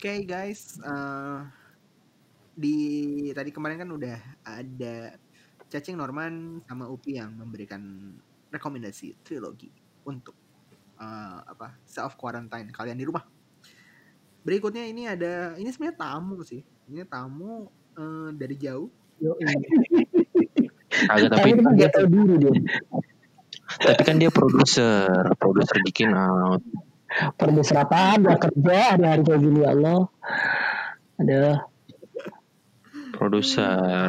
Oke guys, eh, di tadi kemarin kan udah ada Cacing Norman sama Upi yang memberikan rekomendasi trilogi untuk eh, apa self quarantine kalian di rumah. Berikutnya ini ada ini sebenarnya tamu sih. Ini tamu eh, dari jauh. Yo, tapi tapi kan dia tahu dulu dia. tapi kan dia produser, produser bikin out. Produser apaan? Dia kerja hari-hari kayak gini ya Allah. Aduh. Produser.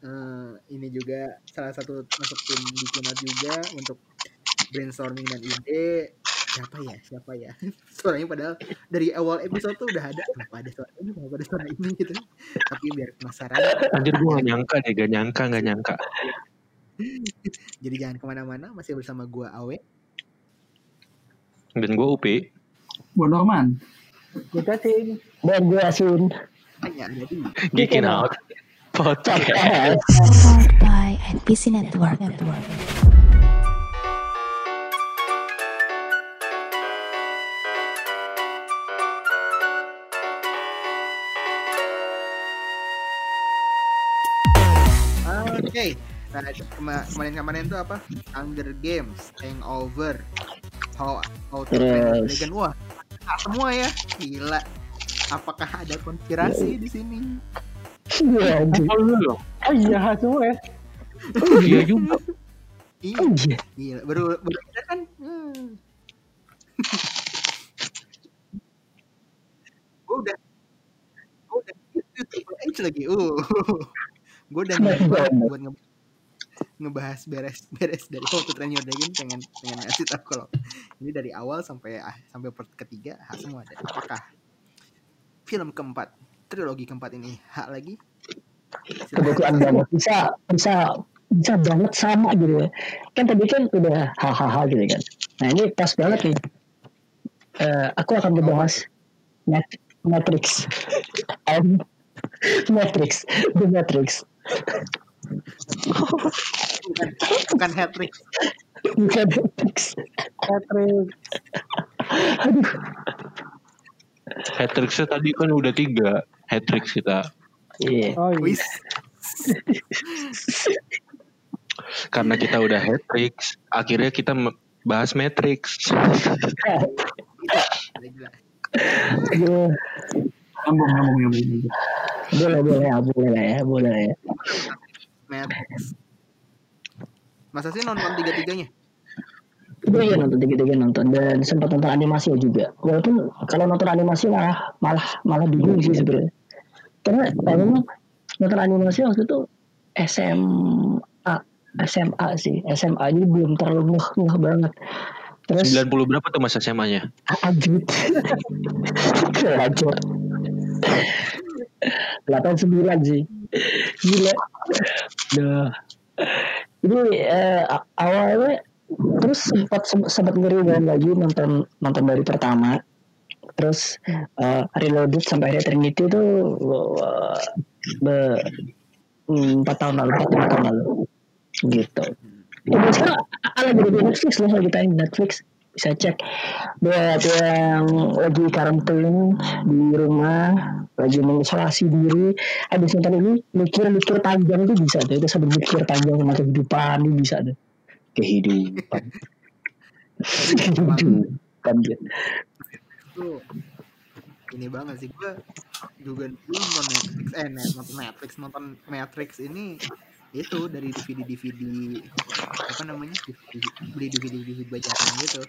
Eh, ini juga salah satu masuk tim di Kimat juga untuk brainstorming dan ide. Siapa ya? Siapa ya? Suaranya padahal dari awal episode tuh udah ada. Kenapa ada suara ini? Kenapa ada suara ini gitu. Tapi biar penasaran. Anjir gue gak nyangka deh, gak nyangka, gak nyangka. Jadi jangan ke mana-mana. Masih bersama gua Awe. Dan gue UP. Bu Norman. Gue cacing. Dan gue di Geekin out. Podcast. Podcast. By NPC Network. Network. Oke. Nah, kema- kemarin-kemarin tuh apa? Hunger Games, Hangover, How How to Terus. Dragon. Wah, ah, semua ya. Gila. Apakah ada konspirasi di sini? Iya. Oh. Oh iya, semua ya. Iya juga. Iya, Oh iya. gila. Baru baru kan? Hmm. gue udah gue udah H lagi. Uh. gue udah buat nge- ngebahas beres-beres dari to Train Your Dragon pengen pengen ngasih tau kalau ini dari awal sampai ah, sampai part ketiga hak semua ada. Apakah film keempat trilogi keempat ini hak lagi? Kebetulan banget. Bisa, bisa, bisa banget sama gitu ya. Kan tadi kan udah hahaha gitu kan. Nah ini pas banget nih. Eh, aku akan membahas Mat- Matrix. Matrix. The Matrix. Bukan bukan hat trick. Bukan Matrix. Matrix. Aduh. Hat-tricksnya tadi kan udah tiga. Hat-tricks kita. Iya. Oh iya. Karena kita udah hat-tricks, akhirnya kita bahas Matrix. Gila. Aduh. Nyambung, nyambung, nyambung. Boleh, boleh ya, boleh lah ya, boleh ya. Matrix. Masa sih nonton tiga-tiganya? Gue iya nonton tiga-tiga nonton dan sempat nonton animasi juga. Walaupun kalau nonton animasi malah malah malah bingung sih sebenarnya. Karena eh, memang nonton animasi waktu itu SMA SMA sih SMA ini belum terlalu ngeh ngeh banget. Terus 90 berapa tuh masa SMA-nya? Ajut. Lanjut. 89 sih. Gila. Duh. Ini eh, a- awalnya terus sempat sempat ngeri lagi nonton nonton dari pertama. Terus eh, reloaded sampai akhirnya Trinity itu eh, hmm, empat tahun lalu, empat tahun lalu, gitu. Ya, sekarang ala jadi di Netflix loh tayang di Netflix bisa cek. Buat yang lagi karantin di rumah lagi mengisolasi diri habis nonton ini mikir-mikir panjang tuh bisa tuh itu sambil mikir panjang sama kehidupan tuh bisa tuh kehidupan. Kehidupan. Gitu. Itu ini banget sih. Gue juga dulu nonton Netflix. Eh nonton Netflix nonton Matrix ini itu dari DVD DVD apa namanya? DVD, beli DVD DVD bajakan gitu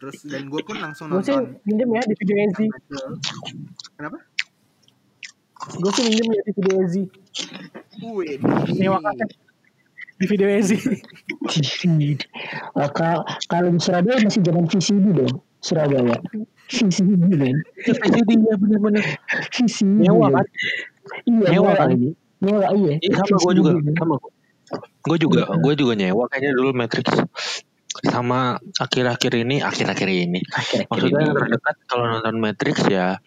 terus dan gue pun langsung Gue sih nonton minjem ya di video Ezi. kenapa? Gue sih minjem ya di video Ezi. Wih, kaset. Di video Ezi. Eh, kal- kalau di Surabaya masih zaman VCD dong Surabaya VCD kan VCD ya bener-bener. VCD Nyewa kan? iya Nyewa kan? lagi nyewa iya Iya sama gue juga, sama gue. Gue juga, gue juga nyewa kayaknya dulu Matrix sama akhir-akhir ini, akhir-akhir ini. akhir-akhir Maksudnya ini yang terdekat kalau nonton Matrix ya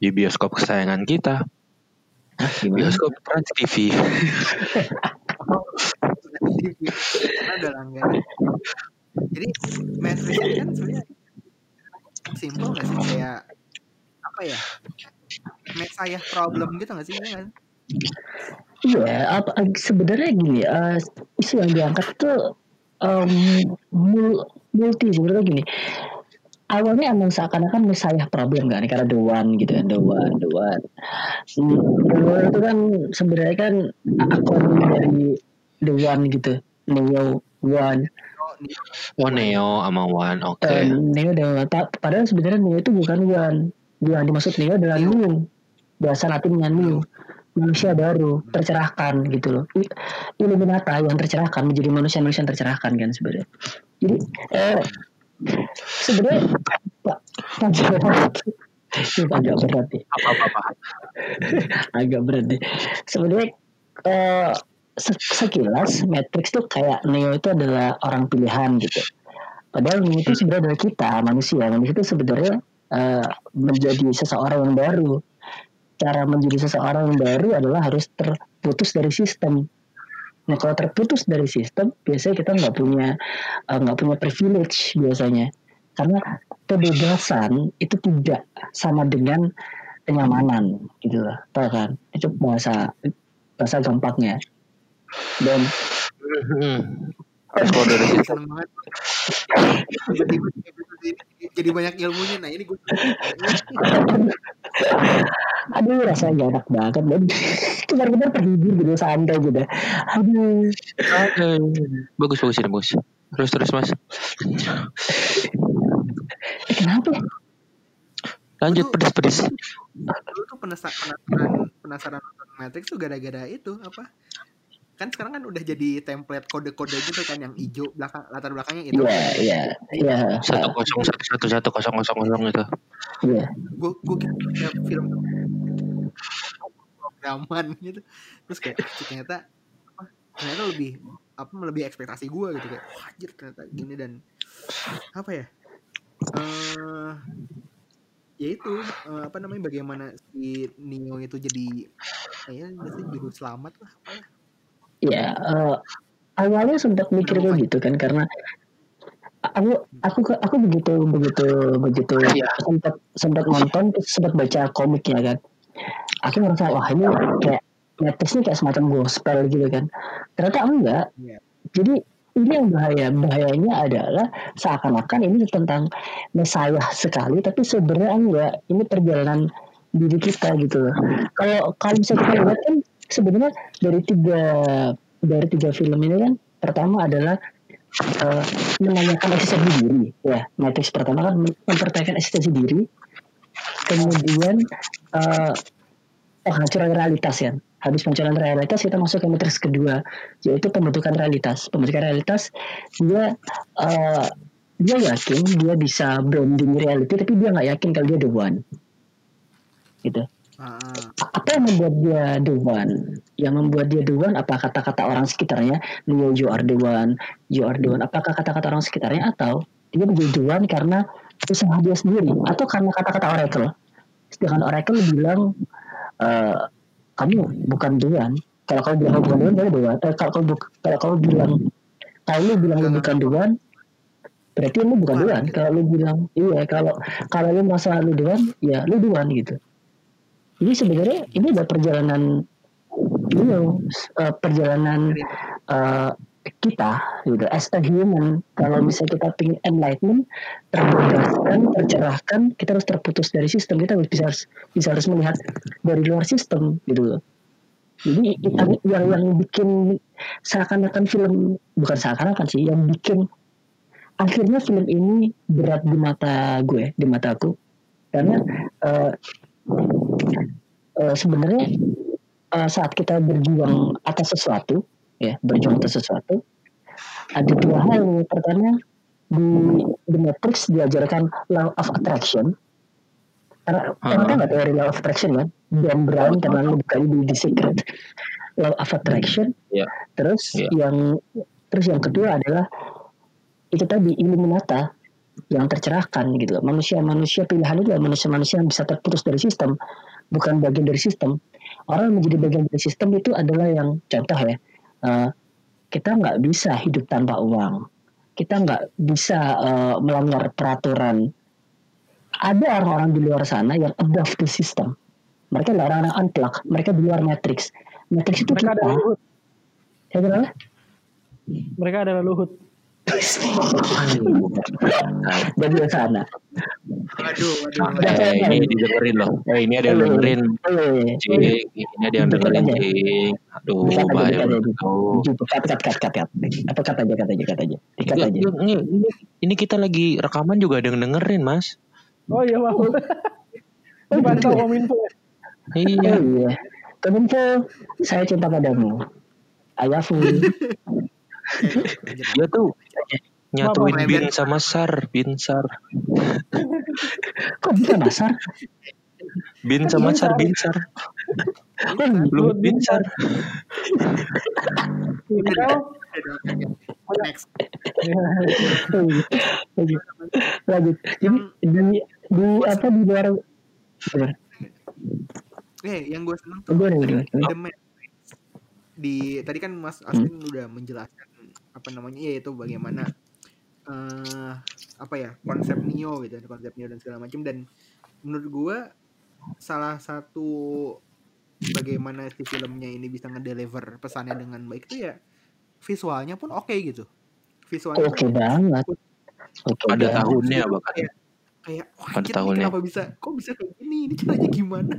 di bioskop kesayangan kita, gimana bioskop Trans TV. karena udah langganan jadi Matrix ini kan sebenarnya simpel nggak sih kayak apa ya Messiah problem gitu gak sih Iya nggak? Iya, apa sebenarnya gini, eh, isu yang diangkat itu mul- multi sebenarnya gini. Awalnya emang seakan-akan Messiah problem kan, karena the one gitu kan, the one, the one. Hmm, The one itu kan sebenarnya kan akun dari the one gitu, Neo one. Oh, Neo sama Wan, oke. Eh, Neo dan padahal sebenarnya Neo itu bukan one. Yang dimaksud Neo adalah New. Bahasa Latinnya New. Manusia baru, tercerahkan gitu loh. I- Illuminata yang tercerahkan menjadi manusia-manusia yang tercerahkan kan sebenarnya. Jadi eh, sebenarnya Pak agak berat. Ini agak berat nih. Apa-apa. agak berat nih. Sebenarnya eh, se- sekilas Matrix tuh kayak Neo itu adalah orang pilihan gitu. Padahal Neo itu sebenarnya adalah kita manusia. Manusia itu sebenarnya eh, menjadi seseorang yang baru. Cara menjadi seseorang yang baru adalah harus terputus dari sistem. Nah kalau terputus dari sistem, biasanya kita nggak punya eh, nggak punya privilege biasanya. Karena kebebasan itu tidak sama dengan kenyamanan gitu lah, tau kan? Itu bahasa bahasa gampangnya. Dan Hmm. Kalau dari seneng banget jadi, banyak ilmunya nah ini gue aduh rasanya gak enak banget dan kemarin-kemarin terhibur gitu santai gitu. Aduh, bagus bagus ini bagus. Terus terus mas. eh, kenapa? Lanjut Aduh. pedes pedes. dulu tuh penasaran penasaran penasaran Matrix tuh gara-gara itu apa kan sekarang kan udah jadi template kode-kode gitu kan yang hijau belakang latar belakangnya itu Iya, iya, iya, Satu kosong satu satu satu kosong kosong kosong itu. iya. gue gue kira film programan gitu terus kayak ah, ternyata ternyata lebih apa lebih ekspektasi gue gitu kayak wah anjir ternyata gini dan apa ya eh ya itu eh, apa namanya bagaimana si Neo itu jadi ya biasanya juru selamat lah apalah. Iya, eh, awalnya sempat mikir kayak gitu kan karena aku aku aku begitu begitu begitu Iya. sempat sempat nonton sempat baca komiknya kan. Aku ngerasa wah ini kayak Matrix ini kayak semacam gospel gitu kan. Ternyata enggak. Iya. Jadi ini yang bahaya bahayanya adalah seakan-akan ini tentang Messiah sekali tapi sebenarnya enggak. Ini perjalanan diri kita gitu loh. Kalau kalau bisa kita lihat kan sebenarnya dari tiga dari tiga film ini kan pertama adalah eh, menanyakan eksistensi diri. Ya Matrix pertama kan mempertanyakan eksistensi diri. Kemudian eh penghancuran realitas ya. Habis penghancuran realitas kita masuk ke Matrix kedua yaitu pembentukan realitas. Pembentukan realitas dia eh, dia yakin dia bisa blending reality tapi dia nggak yakin kalau dia the one. Gitu. Apa yang membuat dia the one? Yang membuat dia the one apa kata-kata orang sekitarnya? Neo you are the one, you are the one. Apakah kata-kata orang sekitarnya atau dia menjadi the one karena usaha dia sendiri atau karena kata-kata Oracle? Sedangkan Oracle bilang eh, kamu bukan the one. Kalau kamu bilang bukan the one, kamu the one. Eh, kalau kamu kalau kamu bilang kalau lu bilang lu bukan the one, berarti lu bukan one. Kalau lu bilang iya, kalau kalau lu merasa lu one, ya lu one gitu. Jadi sebenarnya ini adalah perjalanan you know, eh, perjalanan eh, kita gitu. As a human kalau misalnya kita ingin enlightenment terbebaskan tercerahkan kita harus terputus dari sistem. Kita harus bisa bisa harus melihat dari luar sistem gitu. Loh jadi yang yang, yang bikin seakan-akan film bukan seakan-akan sih yang bikin akhirnya film ini berat di mata gue di mataku karena eh, eh, sebenarnya eh, saat kita berjuang atas sesuatu ya berjuang atas sesuatu ada dua hal. Pertama di The Matrix diajarkan law of attraction. Karena kan nggak teori law of attraction kan? Dan Brown karena lu buka di The Secret. Law of attraction. Iya. terus Iya. yang terus yang kedua adalah itu tadi Illuminata yang tercerahkan gitu manusia-manusia pilihan itu manusia-manusia yang bisa terputus dari sistem bukan bagian dari sistem orang yang menjadi bagian dari sistem itu adalah yang contoh ya eh, kita nggak bisa hidup tanpa uang kita nggak bisa eh, melanggar peraturan ada orang-orang di luar sana yang above the system. Mereka adalah orang-orang unplug. Mereka di luar matrix. Matrix itu Mereka kita. adalah Luhut. Ya? Mereka adalah Luhut. Dan di luar sana. Waduh, waduh. Ada- Eh, ini didengerin loh. Eh, ini ada yang dengerin. Cing, ini ada yang dengerin, Cing. Aduh, bahaya cut, cut, cut, cut, cut. Apa cut aja, cut aja, cut aja. Dikat Ya, aja. ya, ini, ini, kita lagi rekaman juga ada yang dengerin, Mas. Oh iya mau. Dipantau kominfo. Iya. Iya. Kominfo, saya cinta padamu. Ayafu. Dia tuh nyatuin Apa? bin sama sar, bin sar. Kok bisa nasar? Bin sama sar, bin sar. Lu bin sar. Next. lanjut jadi di di apa di luar. Eh, yang gue seneng tuh gue. Di tadi kan Mas Aswin udah menjelaskan apa namanya ya itu bagaimana eh apa ya konsep Neo gitu konsep Neo dan segala macam dan menurut gua salah satu bagaimana si filmnya ini bisa ngedeliver pesannya dengan baik itu ya visualnya pun oke gitu. Visualnya oke tuh banget. Oke Ada banget. tahunnya bahkan. kayak kayak wah Pada ini tahunnya. kenapa bisa kok bisa kayak gini? Ini caranya gimana?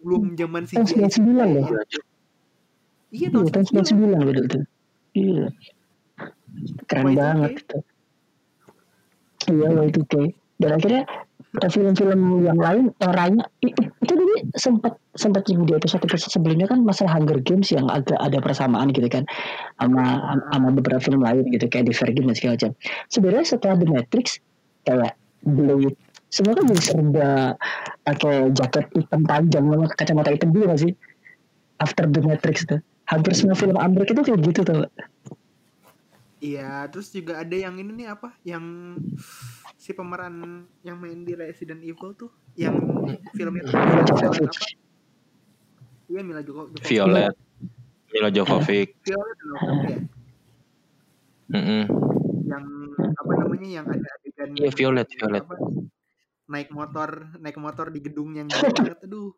Belum zaman tahun CGI 99 loh. Iya tahun tahun 99 99 betul tuh iya. Keren Y2K. banget gitu iya itu oke dan akhirnya film-film yang lain i- itu dulu sempat sempat di episode episode sebelumnya kan masalah Hunger Games yang agak ada persamaan gitu kan sama sama beberapa film lain gitu kayak Divergent dan segala macam. Sebenarnya setelah The Matrix kayak Blade semua kan serba pakai jaket hitam panjang sama kacamata hitam dulu gak sih? After The Matrix tuh hampir semua film Amerika itu kayak gitu tuh Iya, terus juga ada yang ini nih apa? Yang si pemeran yang main di Resident Evil tuh, yang filmnya tuh Mila Violet Jovovich. apa? Iya Mila Joko- Jovovich. Violet. Mila Jovovic. Violet Jovovich ya. Mm-mm. Yang apa namanya? Yang ada adegan Iya, Violet, Violet. apa, naik motor, naik motor di gedung yang gede banget, aduh.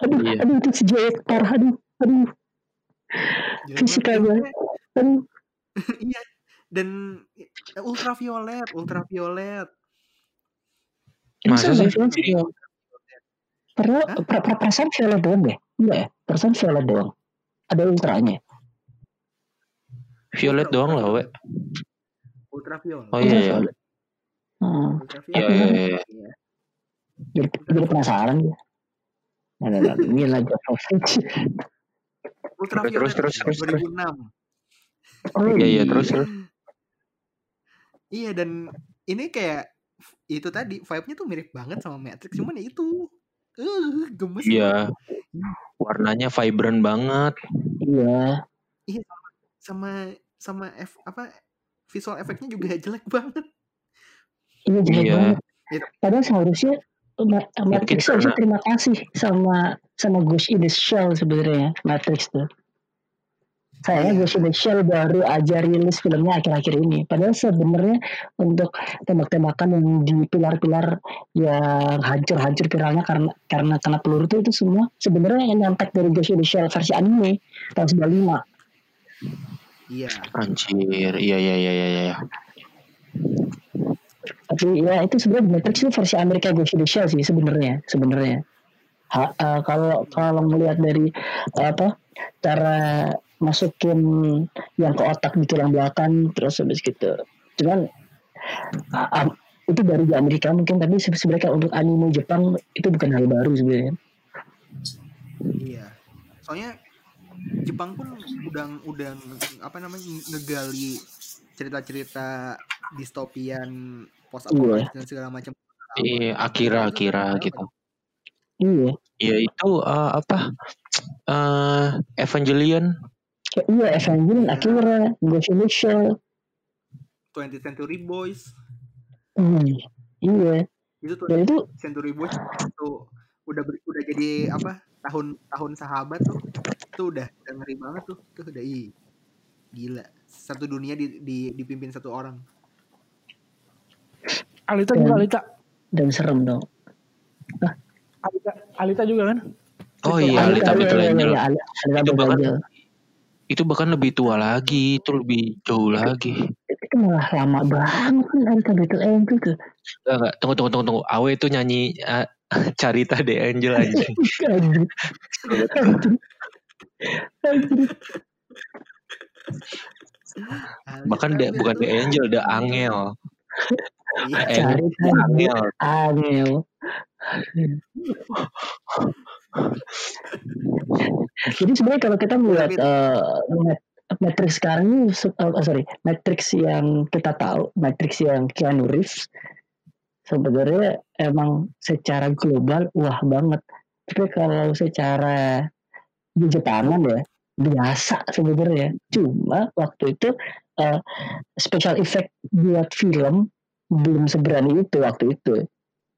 aduh Iya. aduh itu CGI parah aduh aduh jelek Fisikal banget. aduh Iya. Dan ultraviolet, ultraviolet. Masa sih? Padahal Hah? per, per, perasaan violet doang deh. Enggak ya? Perasaan violet doang. Ada ultranya. Violet doang lah, we. Ultraviolet. Oh iya, iya. Hmm. Iya, iya, iya. Iya. Jadi, jadi penasaran gue. Ada ada Mila Jovovich. Ultraviolet Terus, terus, terus, terus. 2006. Oh Iya, iya, terus, terus. Iya dan ini kayak itu tadi vibe-nya tuh mirip banget sama Matrix cuman ya itu uh, gemes Iya. Warnanya vibrant banget. Iya. sama sama F, apa visual efeknya juga jelek banget Iya jelek Iya. banget. Iya. Padahal seharusnya Matrix karena- terima kasih sama sama Ghost in the Shell sebenarnya Matrix tuh. Sayangnya. Ghost in the Shell baru aja rilis filmnya akhir-akhir ini. Padahal sebenarnya untuk tembak-tembakan yang di pilar-pilar yang hancur-hancur piralnya karena karena kena peluru itu itu semua sebenarnya yang nyampe dari Ghost in the Shell versi anime tahun 95. iya Anjir. Iya, iya, iya, iya, iya. Tapi ya itu sebenarnya Matrix itu versi Amerika Ghost in the Shell sih sebenarnya sebenarnya. Eh, kalau kalau melihat dari eh, apa cara masukin yang ke otak di tulang belakang terus habis gitu. Cuman ah, ah, itu baru di Amerika mungkin tapi se- sebenarnya untuk anime Jepang itu bukan hal baru sebenarnya. iya soalnya Jepang pun udah udah apa namanya ngegali cerita-cerita distopian post apocalypse dan segala macam Iya, Akira, Akira gitu. Iya. Iya itu eh, apa? Eh Evangelion. Kayak, iya Evangelion, Akira, Ghost in the Shell. 20th Century Boys Hmm, iya. itu tuh Dan itu Century Boys tuh udah ber- udah jadi apa tahun tahun sahabat tuh tuh udah udah ngeri banget tuh tuh udah ih gila satu dunia di, di dipimpin satu orang Alita juga Alita. dan serem dong. Alita, Alita juga kan? Oh iya, Alita Alita, Battle Angel. iya, Alita Itu Battle bahkan Angel. itu bahkan lebih tua lagi, itu lebih jauh lagi. Itu malah lama banget kan Alita Battle Angel tuh. Enggak, enggak. Tunggu, tunggu, tunggu, tunggu. Awe itu nyanyi eh, Carita de Angel anjing. Anjir. Anjir. Anjir. Bahkan de, bukan de Angel, de Angel. Iya. Cari Angel. Angel. Jadi sebenarnya kalau kita melihat eh, Mat- Matrix sekarang ini, eh, sorry, Matrix yang kita tahu, Matrix yang Keanu Reeves, sebenarnya emang secara global wah banget. Tapi kalau secara di Jepangan ya biasa sebenarnya. Cuma waktu itu eh, special effect buat film belum seberani itu waktu itu.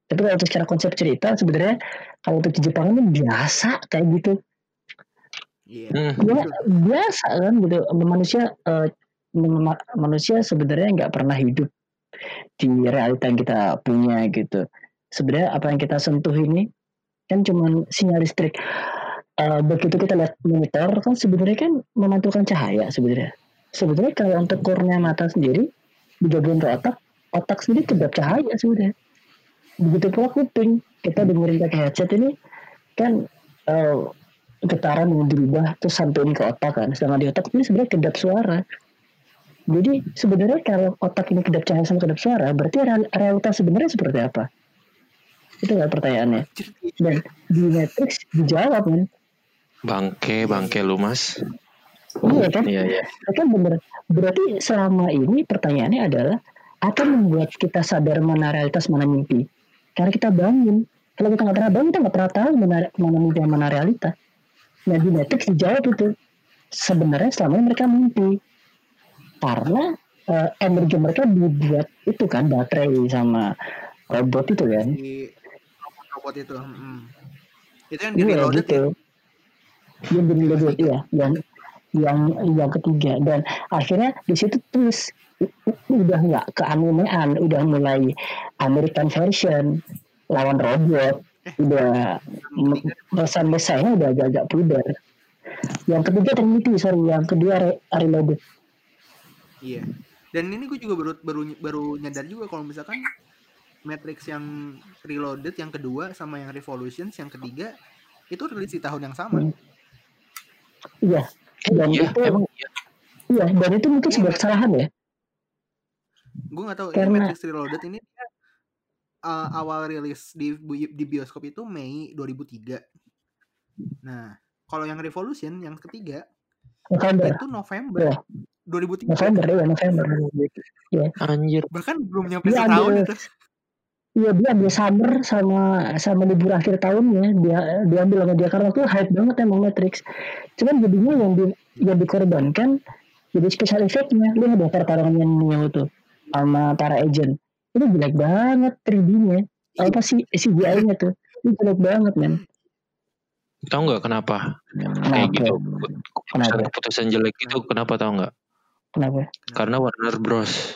Tapi kalau untuk secara konsep cerita sebenarnya kalau untuk di Jepang ini biasa kayak gitu. Iya. Hmm. Ya biasa kan gitu. Manusia ma- manusia sebenarnya nggak pernah hidup di realita yang kita punya gitu. Sebenarnya apa yang kita sentuh ini kan cuman sinyal listrik. Eh, begitu kita lihat monitor kan sebenarnya kan memantulkan cahaya sebenarnya. Sebenarnya kalau untuk kornea mata sendiri digabungin ke otak, otak sendiri kedap cahaya sebenarnya. Begitu pula kuping kita dengerin pakai headset ini kan eh, getaran yang dirubah terus sampai ke otak kan. Sedangkan di otak ini sebenarnya kedap suara. Jadi sebenarnya kalau otak ini kedap cahaya sama kedap suara, berarti real- realitas sebenarnya seperti apa? Itu nggak pertanyaannya. Dan di Matrix dijawab kan. Bangke, bangke lu mas. Iya kan? Iya, iya. kan bener. Berarti selama ini pertanyaannya adalah apa yang membuat kita sadar mana realitas mana mimpi? Karena kita bangun. Kalau kita nggak pernah bangun, kita nggak pernah tahu mana, mana mimpi dan mana realita. Nah di Matrix dijawab itu. Sebenarnya selama ini mereka mimpi. Karena eh, energi mereka dibuat itu kan baterai sama robot itu kan. Di robot itu. mm. Itu yang di Iya reloaded gitu. ya. Yang di reloaded iya. Yang yang yang ketiga dan akhirnya di situ terus udah nggak keanimean, udah mulai American version lawan robot, udah pesan mesanya udah agak-agak pudar. Yang ketiga Trinity, sorry, yang kedua re reloaded. Iya. Dan ini gue juga baru baru baru nyadar juga kalau misalkan Matrix yang Reloaded yang kedua sama yang Revolutions yang ketiga itu rilis di tahun yang sama. Iya. Dan Iya, itu emang iya. iya, dan itu mungkin Iya, sebuah kesalahan ya. Gue nggak tahu ini Karena- Matrix Reloaded ini dia uh, awal rilis di di bioskop itu Mei 2003. Nah, kalau yang Revolution yang ketiga November, itu November Iya. 2003. November ya, November. Anjir. Bahkan belum nyampe Dia setahun itu. Iya dia ambil summer sama sama libur akhir tahunnya dia dia ambil sama dia karena tuh hype banget emang Matrix. Cuman jadinya yang di yang dikorbankan jadi special effectnya lihat deh pertarungan yang Neo tuh sama para agent itu jelek banget 3D-nya apa sih CGI-nya tuh itu jelek banget men Tahu nggak kenapa? Kayak kenapa gitu. Kenapa? Keputusan, jelek itu kenapa tahu nggak? kenapa Karena Warner Bros.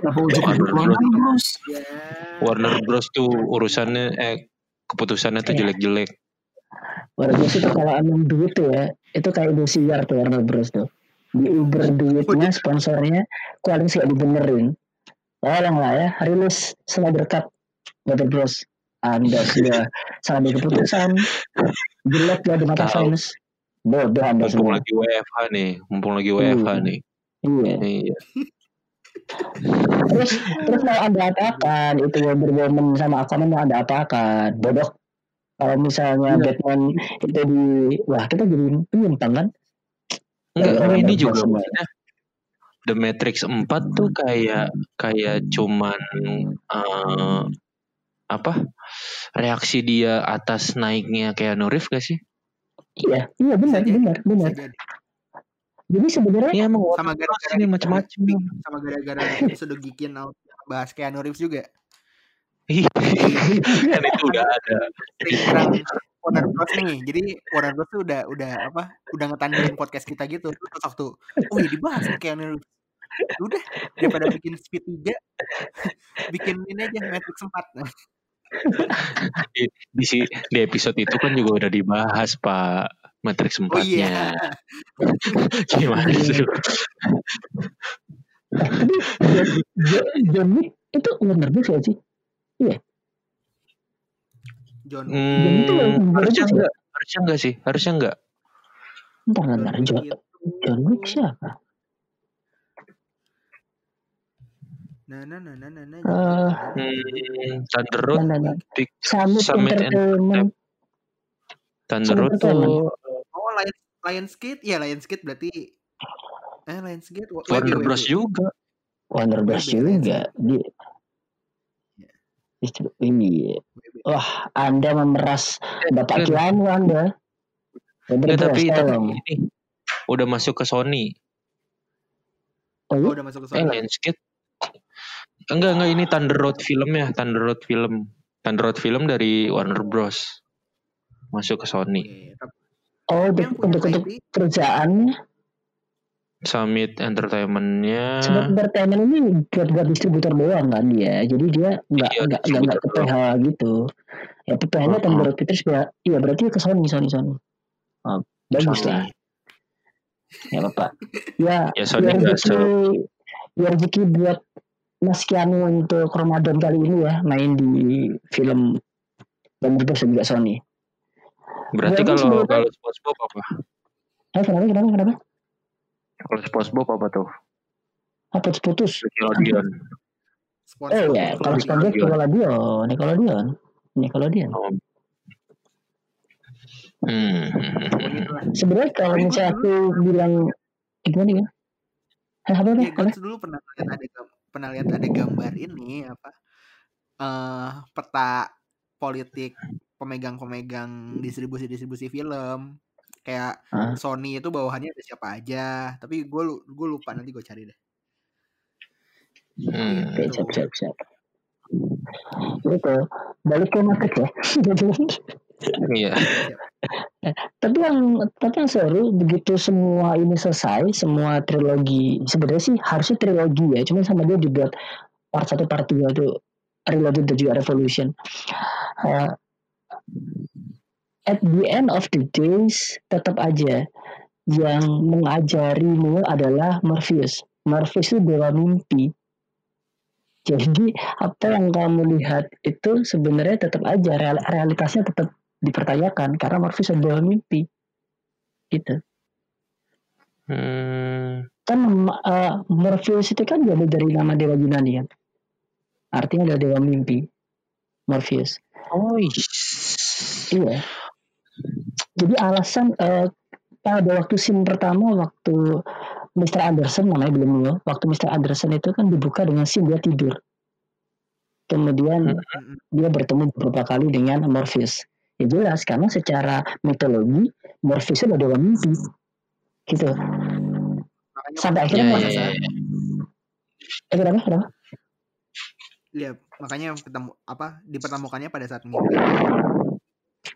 Warner Bros? Ya. Warner Bros. tuh urusannya eh keputusannya tuh Iya. jelek-jelek. Warner Bros. itu kalau emang duit tuh ya. Itu kayak Indosiar tuh Warner Bros. tuh. Di Uber duitnya sponsornya koalisi gak dibenerin. Tolong lah ya rilis Snyder Cut Warner Bros. Anda sudah salah ambil keputusan. Jelek ya di mata fans bodoh anda Mumpung semua lagi WFH nih, mumpung lagi WFH Iya. nih. iya Iya. terus terus mau ada apa-apakan itu Wonder Woman sama Aquaman mau ada apa-apakan bodoh kalau misalnya Iya. Batman itu di wah kita jadi penyimpan kan Enggak, Warner ini juga maksudnya The Matrix 4 tuh kayak kayak cuman eh, apa? Reaksi dia atas naiknya Keanu Reeves gak sih? Iya iya benar Bisa jadi, benar benar Bisa jadi. jadi sebenarnya emang Sama gara-gara ini macam-macam. sama gara-gara episode Geekin Out bahas Keanu Reeves juga. Iya. kan itu udah ada. Warner Bros nih. Jadi Warner Bros tuh udah udah apa? Udah ngetandingin podcast kita gitu. Terus waktu oh ya dibahas Keanu Reeves. Udah daripada bikin Speed 3 bikin ini aja Matrix 4. Di, di, si- di episode itu kan juga udah dibahas Pak Matrix oh 4 iya. gimana sih Tapi John, Wick itu Warner Bros gak sih? John John itu hmm, Warner harusnya ya? enggak harusnya enggak sih harusnya enggak Bentar, bentar. John itu John Wick siapa? Nah, nah, nah, nah, nah, nah, Eh, hmm, Thunder Road Nah, nah, nah. Big- Summit, Summit Entertainment. Thunder Road Entertainment. tuh Oh, Lions Lionsgate, ya Lionsgate berarti eh Lionsgate Warner WB, Bros juga Warner Bros WB, juga. Di, Iya. Distri- ini. Wah, Anda memeras Bapak kan. Kianu Anda. Ya, Bros, tapi tapi ini udah masuk ke Sony Oh, Oh, iya? udah masuk ke eh sana. Lionsgate enggak enggak ini Thunder Road film ya Thunder Road film Thunder Road film dari Warner Bros masuk ke Sony Iya, Oh, untuk, untuk, untuk perusahaannya. Summit Entertainmentnya Sebab entertainment ini buat buat distributor doang kan dia. Jadi dia nggak Iya, nggak nggak nggak ke PH gitu. Ya PH-nya Oh, Thunder oh. Road Pictures ya. Iya berarti ke Sony Sony Sony. Oh, bagus Sony. lah. Ya apa Ya, Ya, Sony ya rezeki, ya rezeki buat Mas Kianu untuk Ramadan kali ini ya main di film dan juga Sony. berarti Bagus kalau kalau SpongeBob apa Eh kenapa kenapa kenapa? kalau SpongeBob apa tuh Apa putus? Nickelodeon Oh ya, kalau Nickelodeon. SpongeBob Nickelodeon, Nickelodeon, Nickelodeon. oh. hmm. Sebenarnya kalau misalnya aku bilang eh, gimana ya? Hah, apa apa? Ya, apa? dulu pernah lihat ada pernah lihat ada gambar ini apa eh peta politik pemegang-pemegang distribusi-distribusi film kayak Ah. Sony itu bawahannya ada siapa aja tapi gue gue lupa nanti gue cari deh Hmm. Oke, siap siap siap. Itu balik ke Matrix ya. iya tapi yang tapi yang seru begitu semua ini selesai, semua trilogi sebenarnya sih harusnya trilogi ya, cuma sama dia dibuat part satu part dua tuh Reloaded dan juga Revolution. Uh, at the end of the days tetap aja yang mengajarimu adalah Morpheus. Morpheus itu dewa mimpi. Jadi apa yang kamu lihat itu sebenarnya tetap aja real- realitasnya tetap dipertanyakan karena Morpheus adalah mimpi. Gitu. hmm. Kan uh, Morpheus itu kan jadi dari nama dewa Yunani kan. Artinya adalah dewa mimpi. Morpheus. oh Iya. Jadi alasan eh, pada waktu scene pertama waktu Mr. Anderson namanya belum ya. Waktu Mr. Anderson itu kan dibuka dengan scene dia tidur. Kemudian Mm-mm. dia bertemu beberapa kali dengan Morpheus. Ya jelas karena secara mitologi Morpheus itu adalah dewa mimpi. Gitu. makanya Sampai ya akhirnya ya Morpheus. ya, saat- ya. Eh, kenapa? Kenapa? Iya, makanya ketemu apa dipertemukannya pada saat mimpi.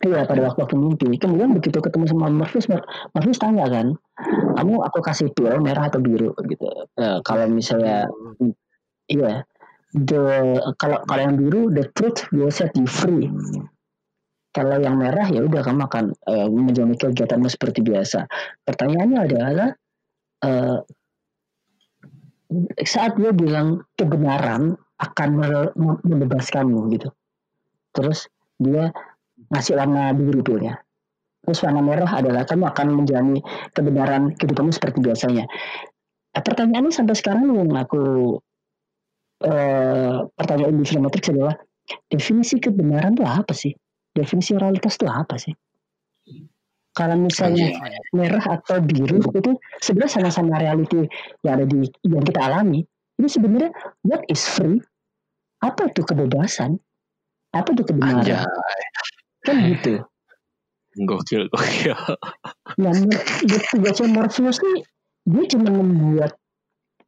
Iya pada waktu waktu mimpi. Kemudian begitu ketemu sama Mor- Morpheus tanya kan, kamu aku kasih pil merah atau biru gitu. Eh, kalau misalnya Iya. The kalau kalau yang biru the truth will set you free. Kalau yang merah ya udah kamu akan eh, menjalani kegiatanmu seperti biasa. Pertanyaannya adalah eh, saat dia bilang kebenaran akan me- me- membebaskanmu gitu. Terus dia ngasih warna biru pilnya. Terus warna merah adalah kamu akan menjalani kebenaran kehidupanmu seperti biasanya. Eh, pertanyaannya sampai sekarang yang aku eh, pertanyaan di film Matrix adalah definisi kebenaran itu apa sih? Definisi realitas itu apa sih? Kalau misalnya Anjing. merah atau biru itu sebenarnya sama-sama reality yang ada di yang kita alami. Ini sebenarnya what is free? Apa itu kebebasan? Apa itu kebenaran? Anjay. Kan gitu. Gokil, gokil. Nah, tugasnya Morpheus nih dia cuma membuat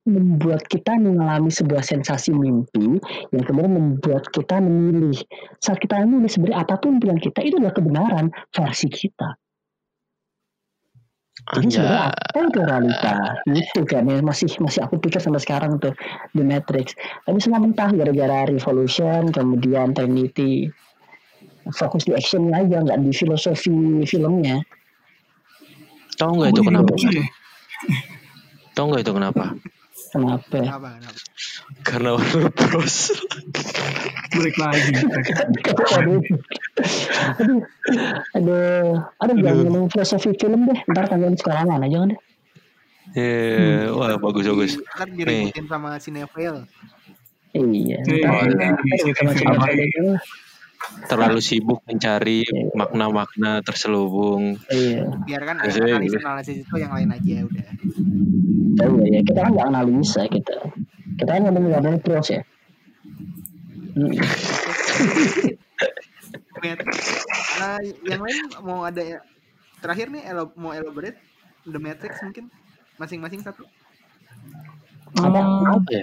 membuat kita mengalami sebuah sensasi mimpi yang kemudian membuat kita memilih. Saat kita memilih sebenarnya apa pun pilihan kita itu adalah kebenaran versi kita. Jadi sebenarnya Anjay. apa itu realita? Itu kan yang masih masih aku pikir sampai sekarang tuh The Matrix. Tapi setelah mentah gara-gara Revolution, kemudian Trinity, fokus di actionnya aja, nggak di filosofi filmnya. Tahu nggak itu kenapa? Tahu nggak itu kenapa? Kenapa? Kenapa? Kenapa? Karena Warner Bros. Balik lagi. aduh, aduh, aduh, aduh, jangan ngomong filosofi film deh. Ntar kalian sekolahan aja jangan deh. Eh, wah bagus bagus. Ntar diributin sama Cinefile. Iya. Eh, Ntar, eh, eh, sama eh, eh, aja. Terlalu sibuk mencari makna-makna terselubung. Iya. Biarkan kan analisis gitu. analisis itu yang lain aja udah. Oh, iya, kita kan nggak analisa kita. Kita kan ngomong ngomong terus ya. Hmm. Nah, yang lain mau ada ya terakhir nih elo, mau elaborate The Matrix mungkin masing-masing satu. Apa? Eh, Apa ya?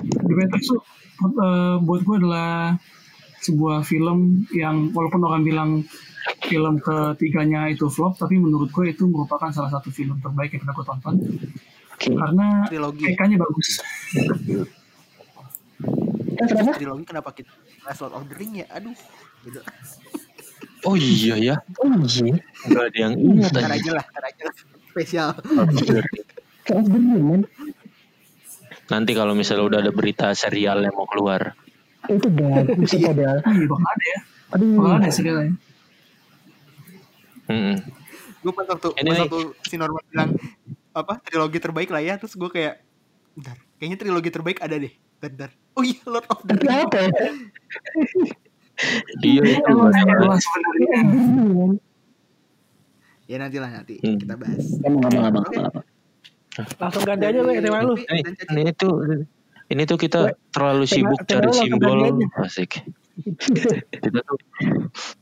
The Matrix tuh eh, buat gue adalah sebuah film yang walaupun orang bilang film ketiganya itu flop, tapi menurut gue itu merupakan salah satu film terbaik yang pernah gue tonton karena kayaknya bagus. Kenapa? Trilogi kenapa kita Last Lord of the Ring ya? Aduh. Gitu. Oh iya ya, Oh iya. nggak ada yang ingat aja. aja lah, ntar aja lah. Spesial. Kan bener man. Nanti kalau misalnya udah ada berita serial yang mau keluar, Itu bagus Iya. padahal. Oh iya bakal ada ya, Aduh. bakal ada serialnya. Mm-mm. Gue pas waktu, Ini pas waktu si Norman bilang apa trilogi terbaik lah ya, terus gue kayak bentar, kayaknya trilogi terbaik ada deh. Bentar. Oh iya Lord of the Tapi Ring. apa ya? dia itu sebenarnya. Ya nanti lah nanti Hmm. kita bahas. Ngomong ngomong Oke. Langsung ganti aja gue tema lu. Ini, ini itu ini tuh kita terlalu sibuk tema cari simbol asik. Kita tuh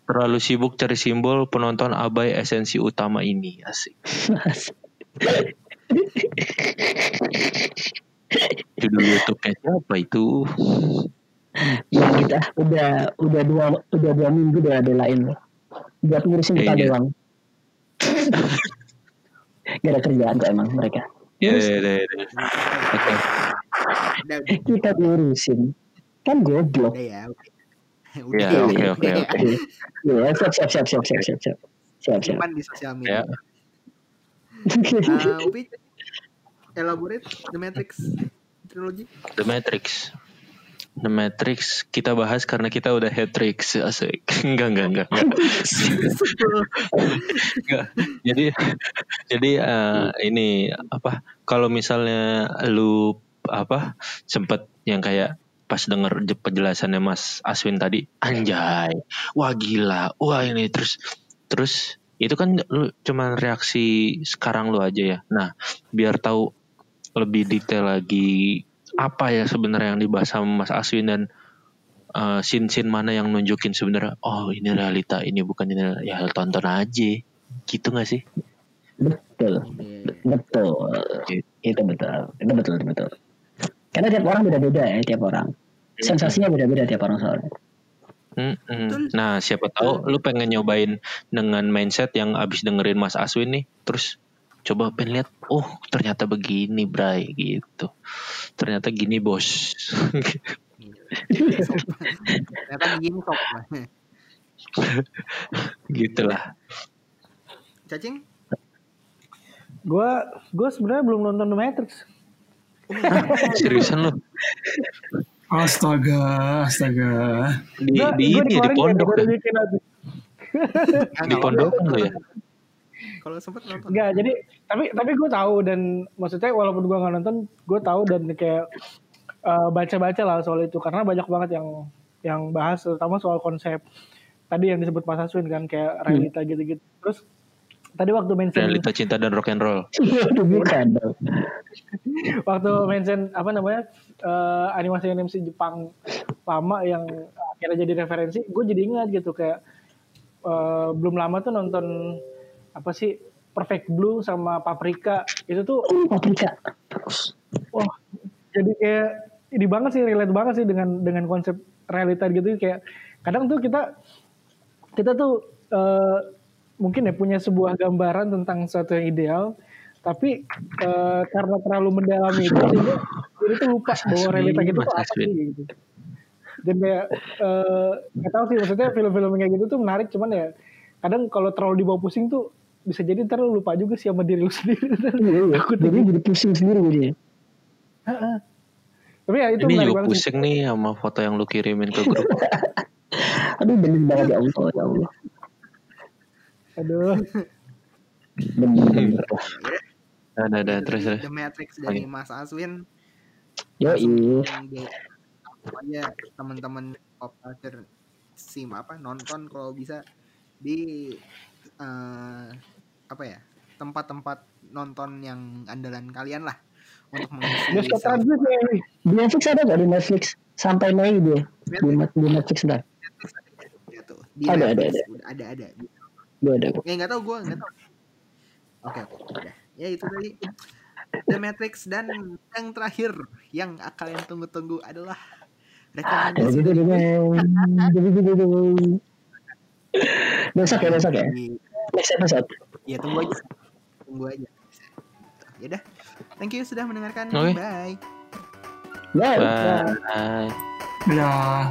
terlalu sibuk cari simbol penonton abai esensi utama ini asik. Judul YouTube-nya siapa itu? Ya kita udah udah dua udah dua minggu udah belain lo. Buat ngurusin kita Iya. doang. Gak ada kerjaan kok emang mereka. Ya, ya, ya, ya. Oke. Udah, udah, Kita diurusin. Kan goblok. udah ya. Oke. Ya, ya, oke, oke, ya. oke. Ya, siap siap siap siap siap siap siap. Siap siap. Simpan di sosial Ya. media. Uh, Upi, elaborate The Matrix trilogy. The Matrix. The Matrix kita bahas karena kita udah hat-tricks asik. Enggak, enggak, enggak. enggak. Jadi jadi eh, ini apa kalau misalnya lu apa sempet yang kayak pas denger je- penjelasannya Mas Aswin tadi anjay wah gila wah ini terus terus itu kan lu cuman reaksi sekarang lu aja ya nah biar tahu lebih detail lagi apa ya sebenarnya yang dibahas sama Mas Aswin dan eh, scene-scene mana yang nunjukin sebenarnya oh ini realita ini bukan ini ya tonton aja gitu gak sih Betul. Betul. Itu betul. Itu betul, itu betul. Karena tiap orang beda-beda ya, tiap orang. Sensasinya beda-beda tiap orang soalnya. Mm-mm. Nah, siapa tahu lu pengen nyobain dengan mindset yang abis dengerin Mas Aswin nih, terus coba pengen lihat, oh ternyata begini, Bray, gitu. Ternyata gini, bos. Ternyata begini kok. Gitulah. Cacing? Gue gue sebenarnya belum nonton The Matrix. Seriusan lu? astaga, astaga. Di, Gua- di gua ini, di pondok ya, gua Di pondok lu ya? Kalau sempet nonton. Enggak, jadi tapi tapi gue tahu dan maksudnya walaupun gue nggak nonton, gue tahu dan kayak eh, baca-baca lah soal itu karena banyak banget yang yang bahas terutama soal konsep tadi yang disebut Mas Aswin kan kayak realita gitu-gitu. Terus tadi waktu mention Realita cinta dan rock and roll. Itu bukan waktu mention apa namanya eh, animasi animasi Jepang lama yang akhirnya jadi referensi, gue jadi ingat gitu kayak eh, belum lama tuh nonton apa sih Perfect Blue sama Paprika itu tuh Oh, paprika. Terus. wah jadi kayak ini banget sih relate banget sih dengan dengan konsep realita gitu kayak kadang tuh kita kita tuh eh, mungkin ya punya sebuah gambaran tentang sesuatu yang ideal tapi eh, karena terlalu mendalami itu sehingga jadi tuh lupa bahwa realita gitu tuh apa sih gitu dan kayak eh, nggak tahu sih maksudnya film-film kayak gitu tuh menarik cuman ya kadang kalau terlalu dibawa pusing tuh bisa jadi ntar lu lupa juga sih sama diri lu sendiri Iya, iya. Takut Jadi jadi pusing sendiri jadi. tapi ya itu Ini juga banget pusing nih sama foto yang lu kirimin ke grup. Aduh bener banget ya Allah ya Allah. aduh Bener. Ada ada Itu terus tadi terus. The Matrix dari Mas Aswin iya. di aja teman-teman pop culture sim apa nonton kalau bisa di eh, apa ya tempat-tempat nonton yang andalan kalian lah untuk mengisi bioskop. Di Netflix ada nggak di Netflix? Sampai Mei dia. Di, di Netflix dah. Ada, ada, ada. udah ada ada Gue ada. ya nggak tahu gue nggak tahu oke oke udah ya itu tadi The Matrix dan yang terakhir yang kalian tunggu-tunggu adalah rekomendasi Besok ya besok ya. di- Next episode. Ya tunggu aja tunggu aja ya udah thank you sudah mendengarkan Oke. bye Bye. Bye. Dadah.